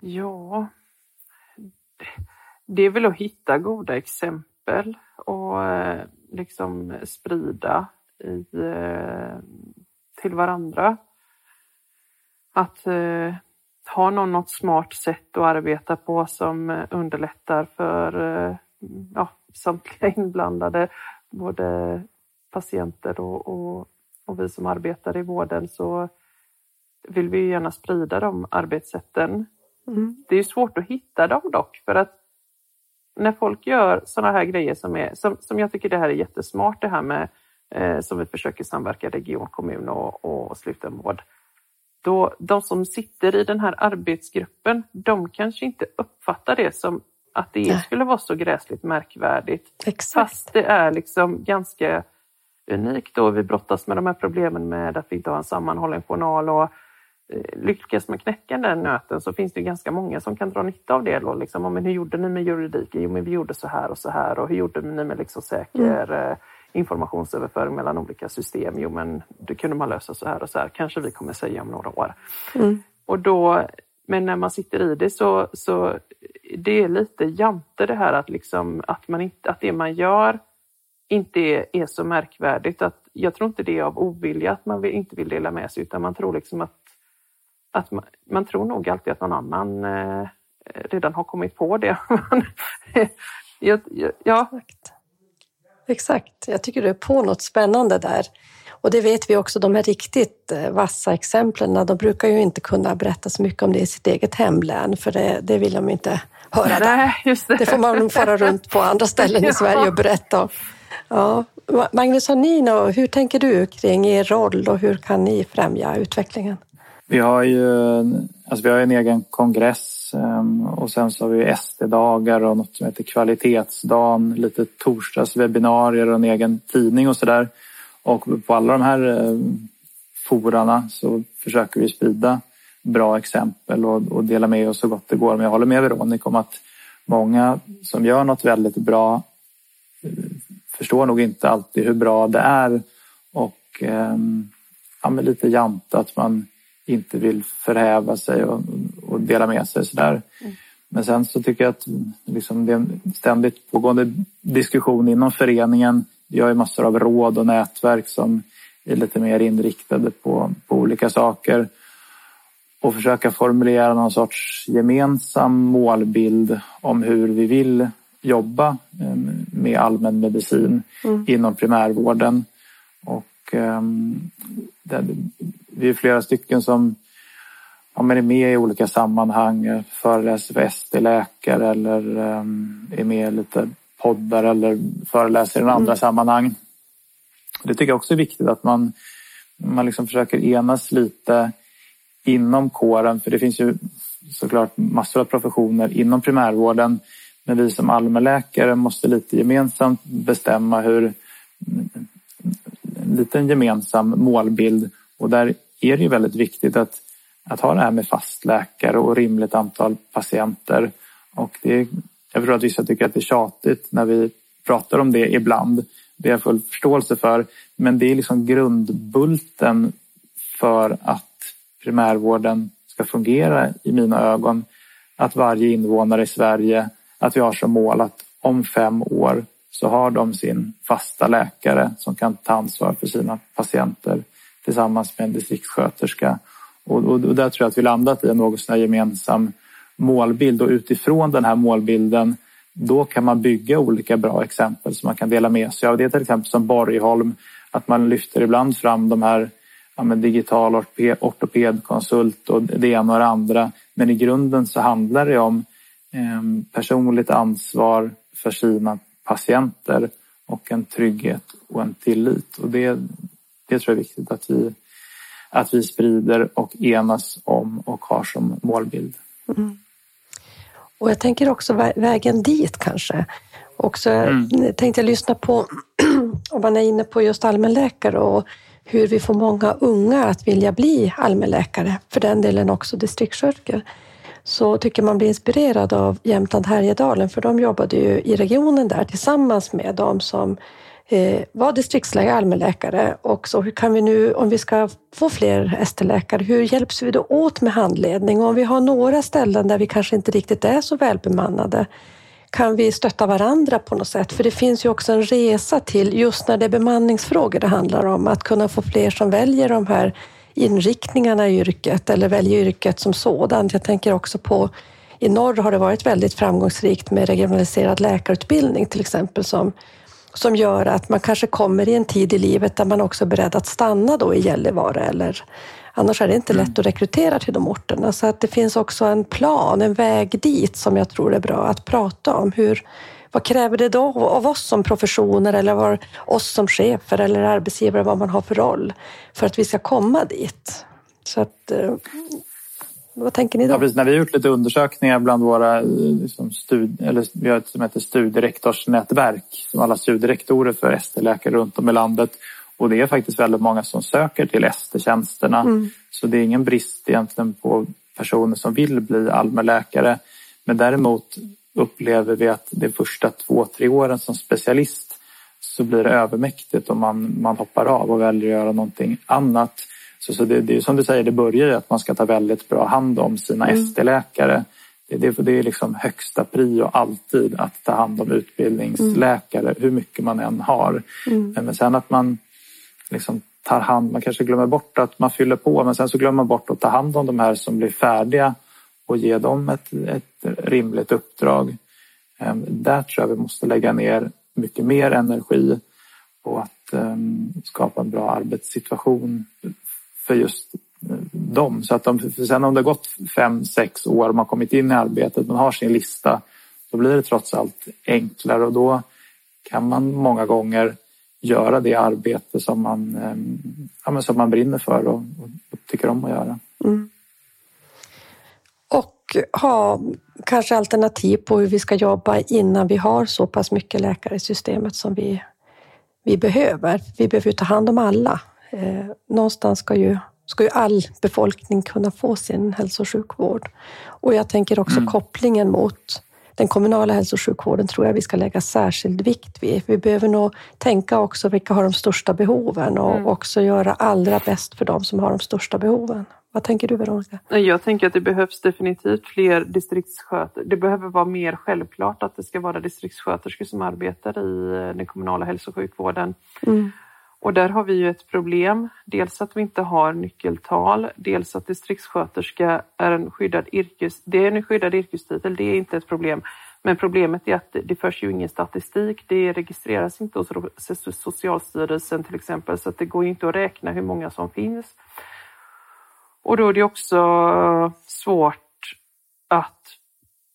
B: Ja, det är väl att hitta goda exempel och eh, liksom sprida i, eh, till varandra. Att eh, har någon något smart sätt att arbeta på som underlättar för ja, samtliga inblandade, både patienter och, och, och vi som arbetar i vården, så vill vi gärna sprida de arbetssätten. Mm. Det är svårt att hitta dem dock, för att när folk gör sådana här grejer som, är, som, som jag tycker det här är jättesmart, det här med eh, som vi försöker samverka region, kommun och, och slutenvård. Då, de som sitter i den här arbetsgruppen, de kanske inte uppfattar det som att det Nej. skulle vara så gräsligt märkvärdigt.
D: Exakt.
B: Fast det är liksom ganska unikt och vi brottas med de här problemen med att vi inte har en sammanhållen journal och lyckas man knäcka den nöten så finns det ganska många som kan dra nytta av det. Då, liksom, men hur gjorde ni med juridiken? Jo, men vi gjorde så här och så här. Och hur gjorde ni med liksom säker mm. Eh, informationsöverföring mellan olika system? Jo, men det kunde man lösa så här och så här. Kanske vi kommer säga om några år. Mm. Och då, men när man sitter i det så, så det är lite jante det här att, liksom, att, man inte, att det man gör inte är, är så märkvärdigt. Att, jag tror inte det är av ovilja att man vill, inte vill dela med sig utan man tror liksom att, att man, man tror nog alltid att någon annan eh, redan har kommit på det. ja, ja.
D: Exakt. Exakt, jag tycker du är på något spännande där. Och det vet vi också, de här riktigt eh, vassa exemplen, de brukar ju inte kunna berätta så mycket om det i sitt eget hemlän, för det, det vill de inte höra.
B: Nej, det.
D: det får man nog fara runt på andra ställen i Sverige och berätta Ja. Magnus och Nina, hur tänker du kring er roll och hur kan ni främja utvecklingen?
C: Vi har ju alltså vi har en egen kongress ehm, och sen så har vi SD-dagar och något som heter kvalitetsdagen, lite torsdagswebbinarier och en egen tidning och sådär. Och på alla de här ehm, forarna så försöker vi sprida bra exempel och, och dela med oss så gott det går. Men jag håller med Veronica om att många som gör något väldigt bra eh, förstår nog inte alltid hur bra det är och eh, ja, lite jant att man inte vill förhäva sig och, och dela med sig sådär. Mm. Men sen så tycker jag att liksom, det är en ständigt pågående diskussion inom föreningen. Vi har ju massor av råd och nätverk som är lite mer inriktade på, på olika saker och försöka formulera någon sorts gemensam målbild om hur vi vill jobba ehm, med allmänmedicin mm. inom primärvården. Och vi är flera stycken som ja, är med i olika sammanhang, föreläser för ST-läkare eller um, är med i lite poddar eller föreläser i andra mm. sammanhang. Det tycker jag också är viktigt att man, man liksom försöker enas lite inom kåren, för det finns ju såklart massor av professioner inom primärvården. Men vi som allmänläkare måste lite gemensamt bestämma hur en liten gemensam målbild och där är det ju väldigt viktigt att, att ha det här med fastläkare och rimligt antal patienter. Och det, jag förstår att vissa tycker att det är tjatigt när vi pratar om det ibland. Det har jag full förståelse för. Men det är liksom grundbulten för att primärvården ska fungera i mina ögon. Att varje invånare i Sverige, att vi har som mål att om fem år så har de sin fasta läkare som kan ta ansvar för sina patienter tillsammans med en distriktssköterska. Och, och, och där tror jag att vi landat i en något sån gemensam målbild och utifrån den här målbilden då kan man bygga olika bra exempel som man kan dela med sig av. Det är till exempel som Borgholm, att man lyfter ibland fram de här ja, digital ortopedkonsult och det ena och det andra. Men i grunden så handlar det om eh, personligt ansvar för sina patienter och en trygghet och en tillit. Och det, det tror jag är viktigt att vi, att vi sprider och enas om och har som målbild. Mm.
D: Och jag tänker också vägen dit kanske. Också mm. tänkte jag lyssna på, om man är inne på just allmänläkare och hur vi får många unga att vilja bli allmänläkare, för den delen också distriktssköterskor, så tycker man blir inspirerad av Jämtland Härjedalen, för de jobbade ju i regionen där tillsammans med de som eh, var distriktsläkare, allmänläkare och så hur kan vi nu, om vi ska få fler ST-läkare, hur hjälps vi då åt med handledning? Och om vi har några ställen där vi kanske inte riktigt är så välbemannade, kan vi stötta varandra på något sätt? För det finns ju också en resa till, just när det är bemanningsfrågor det handlar om, att kunna få fler som väljer de här inriktningarna i yrket eller välja yrket som sådant. Jag tänker också på i norr har det varit väldigt framgångsrikt med regionaliserad läkarutbildning till exempel som, som gör att man kanske kommer i en tid i livet där man också är beredd att stanna då i Gällivare eller annars är det inte lätt att rekrytera till de orterna. Så att det finns också en plan, en väg dit som jag tror är bra att prata om. Hur, vad kräver det då av oss som professioner eller av oss som chefer eller arbetsgivare, vad man har för roll för att vi ska komma dit? Så att, eh, vad tänker ni då?
C: Ja, precis. När vi har gjort lite undersökningar bland våra liksom, stud, eller vi har ett som heter studierektorsnätverk som alla studierektorer för ST-läkare runt om i landet och det är faktiskt väldigt många som söker till ST-tjänsterna. Mm. Så det är ingen brist egentligen på personer som vill bli allmänläkare. Men däremot upplever vi att de första två, tre åren som specialist så blir det övermäktigt om man, man hoppar av och väljer att göra någonting annat. Så, så det, det är som du säger, det börjar i att man ska ta väldigt bra hand om sina mm. ST-läkare. Det, det, det är liksom högsta prio alltid att ta hand om utbildningsläkare, mm. hur mycket man än har. Mm. Men sen att man liksom tar hand, man kanske glömmer bort att man fyller på, men sen så glömmer man bort att ta hand om de här som blir färdiga och ge dem ett, ett rimligt uppdrag. Ehm, där tror jag vi måste lägga ner mycket mer energi på att ehm, skapa en bra arbetssituation för just eh, dem. Så att de, sen om det har gått fem, sex år och man kommit in i arbetet, man har sin lista, då blir det trots allt enklare och då kan man många gånger göra det arbete som man, ehm, ja, som man brinner för och, och tycker om att göra. Mm
D: ha kanske alternativ på hur vi ska jobba innan vi har så pass mycket läkare i systemet som vi, vi behöver. Vi behöver ta hand om alla. Eh, någonstans ska ju, ska ju all befolkning kunna få sin hälso och sjukvård. Och jag tänker också mm. kopplingen mot den kommunala hälso och sjukvården tror jag vi ska lägga särskild vikt vid. Vi behöver nog tänka också vilka har de största behoven och mm. också göra allra bäst för de som har de största behoven. Vad tänker du Veronica?
B: Jag tänker att det behövs definitivt fler distriktssköterskor. Det behöver vara mer självklart att det ska vara distriktssköterskor som arbetar i den kommunala hälso och sjukvården. Mm. Och där har vi ju ett problem. Dels att vi inte har nyckeltal, dels att distriktssköterska är en skyddad yrkes... Det är en skyddad yrkestitel, det är inte ett problem. Men problemet är att det förs ju ingen statistik. Det registreras inte hos Socialstyrelsen till exempel, så att det går inte att räkna hur många som finns. Och då är det också svårt att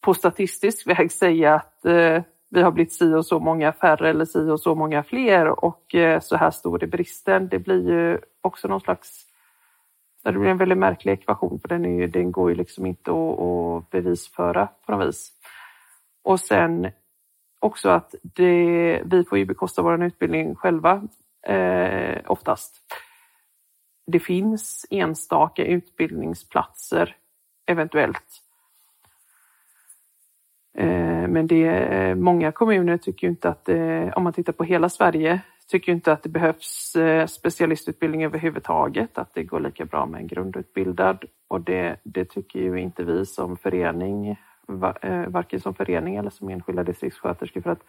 B: på statistisk väg säga att eh, vi har blivit si och så många färre eller si och så många fler och eh, så här stor är bristen. Det blir ju också någon slags det blir en väldigt märklig ekvation för den, är ju, den går ju liksom inte att, att bevisföra på något vis. Och sen också att det, vi får ju bekosta vår utbildning själva eh, oftast. Det finns enstaka utbildningsplatser eventuellt. Eh, men det, är många kommuner tycker inte att det, om man tittar på hela Sverige, tycker inte att det behövs eh, specialistutbildning överhuvudtaget, att det går lika bra med en grundutbildad. Och det, det tycker ju inte vi som förening, varken som förening eller som enskilda distriktssköterskor. För att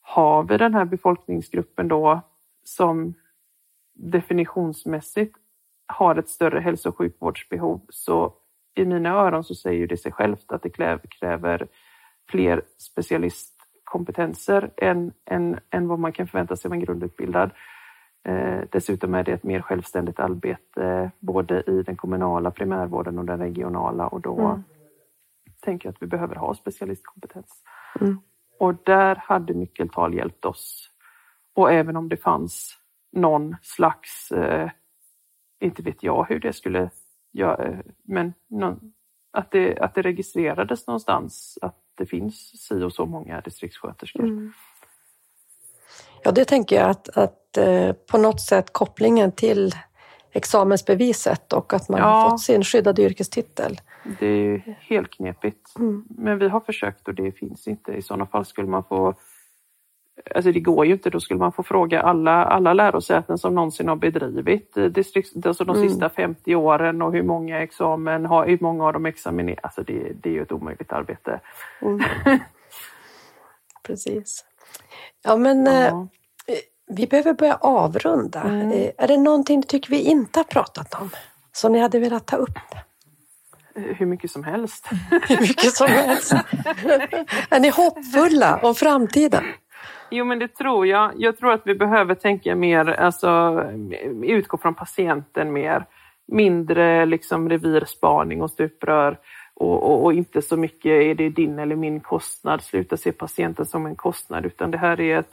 B: har vi den här befolkningsgruppen då som definitionsmässigt har ett större hälso och sjukvårdsbehov så i mina öron så säger det sig självt att det kräver fler specialistkompetenser än, än, än vad man kan förvänta sig av en grundutbildad. Eh, dessutom är det ett mer självständigt arbete både i den kommunala primärvården och den regionala och då mm. tänker jag att vi behöver ha specialistkompetens. Mm. Och där hade nyckeltal hjälpt oss. Och även om det fanns någon slags, eh, inte vet jag hur det skulle göra, men någon, att, det, att det registrerades någonstans att det finns si och så många distriktssköterskor. Mm.
D: Ja, det tänker jag att, att eh, på något sätt kopplingen till examensbeviset och att man ja. har fått sin skyddade yrkestitel.
B: Det är helt knepigt. Mm. Men vi har försökt och det finns inte. I sådana fall skulle man få Alltså det går ju inte, då skulle man få fråga alla, alla lärosäten som någonsin har bedrivit eh, distrikt, alltså de mm. sista 50 åren och hur många examen har, hur många av dem examinerat. Alltså det, det är ju ett omöjligt arbete. Mm.
D: Precis. Ja men ja. Eh, Vi behöver börja avrunda. Mm. Eh, är det någonting du tycker vi inte har pratat om? Som ni hade velat ta upp?
B: Eh, hur mycket som helst.
D: Hur mycket som helst. är ni hoppfulla om framtiden?
B: Jo, men det tror jag. Jag tror att vi behöver tänka mer, alltså utgå från patienten mer. Mindre liksom revirspaning och stuprör och, och, och, inte så mycket är det din eller min kostnad. Sluta se patienten som en kostnad, utan det här är ett,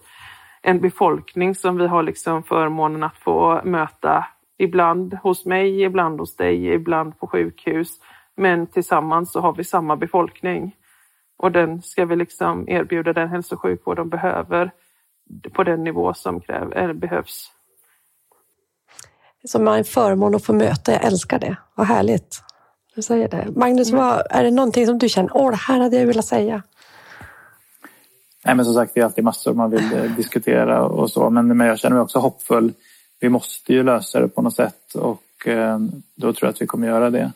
B: en befolkning som vi har liksom förmånen att få möta. Ibland hos mig, ibland hos dig, ibland på sjukhus. Men tillsammans så har vi samma befolkning och den ska vi liksom erbjuda den hälso och sjukvård de behöver på den nivå som kräv, eller behövs.
D: Som en förmån att få möta, jag älskar det. Vad härligt. Du säger det. Magnus, vad, är det någonting som du känner, åh det här hade jag velat säga?
C: Nej, men som sagt, det är alltid massor man vill eh, diskutera och så, men, men jag känner mig också hoppfull. Vi måste ju lösa det på något sätt och eh, då tror jag att vi kommer göra det.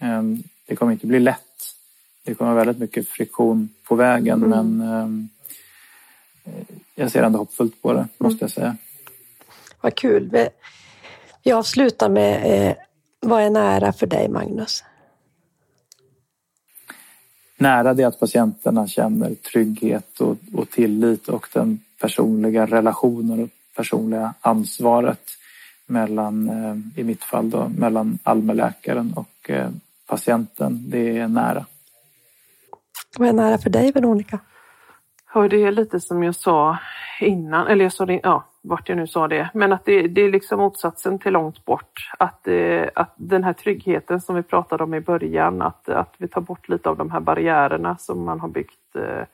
C: Eh, det kommer inte bli lätt. Det kommer väldigt mycket friktion på vägen, mm. men eh, jag ser ändå hoppfullt på det, måste jag säga.
D: Vad kul. Vi avslutar med eh, vad är nära för dig, Magnus?
C: Nära det att patienterna känner trygghet och, och tillit och den personliga relationen och personliga ansvaret mellan, eh, i mitt fall då, mellan allmänläkaren och eh, patienten. Det är nära.
D: Vad är nära för dig, Veronica?
B: Ja, det är lite som jag sa innan, eller jag sa det, ja, vart jag nu sa det, men att det, det är liksom motsatsen till långt bort. Att, eh, att den här tryggheten som vi pratade om i början, att, att vi tar bort lite av de här barriärerna som man har byggt eh,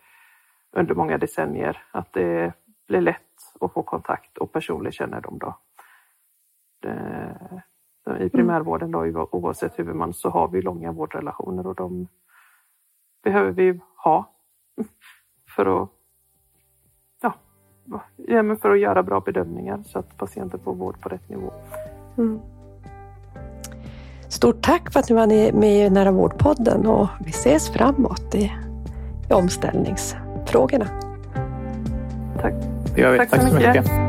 B: under många decennier. Att det blir lätt att få kontakt och personlig kännedom då. Det, I primärvården då, oavsett huvudman, så har vi långa vårdrelationer och de behöver vi ha för att ja, men för att göra bra bedömningar så att patienten får vård på rätt nivå. Mm.
D: Stort tack för att ni var med i Nära vårdpodden och vi ses framåt i, i omställningsfrågorna.
B: Tack.
C: Det gör vi. Tack, tack så mycket. mycket.